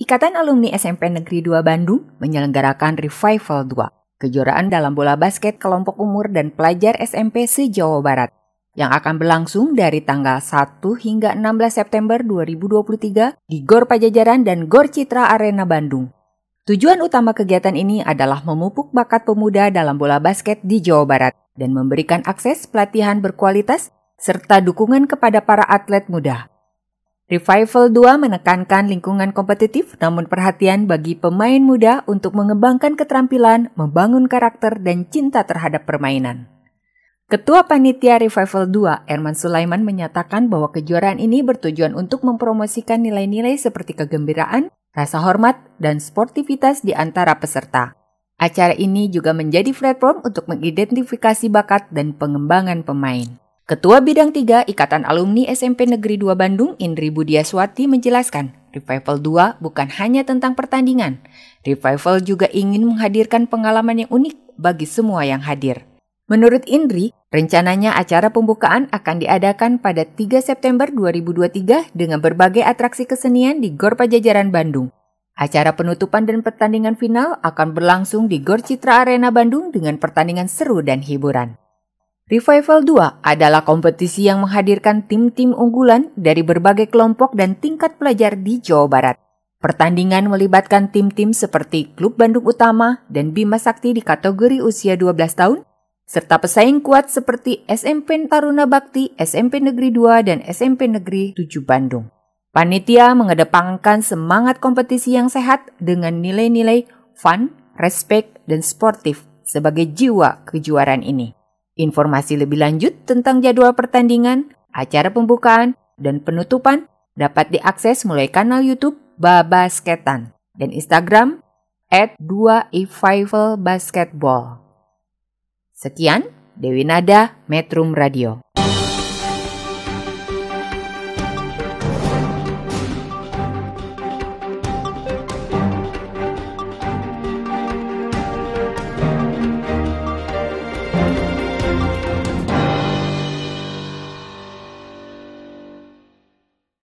Ikatan Alumni SMP Negeri 2 Bandung menyelenggarakan Revival 2, kejuaraan dalam bola basket kelompok umur dan pelajar SMP se-Jawa Barat, yang akan berlangsung dari tanggal 1 hingga 16 September 2023 di Gor Pajajaran dan Gor Citra Arena Bandung. Tujuan utama kegiatan ini adalah memupuk bakat pemuda dalam bola basket di Jawa Barat dan memberikan akses pelatihan berkualitas serta dukungan kepada para atlet muda. Revival 2 menekankan lingkungan kompetitif namun perhatian bagi pemain muda untuk mengembangkan keterampilan, membangun karakter, dan cinta terhadap permainan. Ketua Panitia Revival 2, Erman Sulaiman menyatakan bahwa kejuaraan ini bertujuan untuk mempromosikan nilai-nilai seperti kegembiraan, rasa hormat, dan sportivitas di antara peserta. Acara ini juga menjadi platform untuk mengidentifikasi bakat dan pengembangan pemain. Ketua Bidang 3 Ikatan Alumni SMP Negeri 2 Bandung, Indri Budiaswati menjelaskan, Revival 2 bukan hanya tentang pertandingan. Revival juga ingin menghadirkan pengalaman yang unik bagi semua yang hadir. Menurut Indri, rencananya acara pembukaan akan diadakan pada 3 September 2023 dengan berbagai atraksi kesenian di Gor Pajajaran Bandung. Acara penutupan dan pertandingan final akan berlangsung di Gor Citra Arena Bandung dengan pertandingan seru dan hiburan. Revival 2 adalah kompetisi yang menghadirkan tim-tim unggulan dari berbagai kelompok dan tingkat pelajar di Jawa Barat. Pertandingan melibatkan tim-tim seperti Klub Bandung Utama dan Bima Sakti di kategori usia 12 tahun, serta pesaing kuat seperti SMP Taruna Bakti, SMP Negeri 2, dan SMP Negeri 7 Bandung. Panitia mengedepankan semangat kompetisi yang sehat dengan nilai-nilai fun, respect, dan sportif sebagai jiwa kejuaraan ini. Informasi lebih lanjut tentang jadwal pertandingan, acara pembukaan, dan penutupan dapat diakses melalui kanal YouTube Babasketan dan Instagram at 2 Basketball. Sekian, Dewi Nada, Metrum Radio.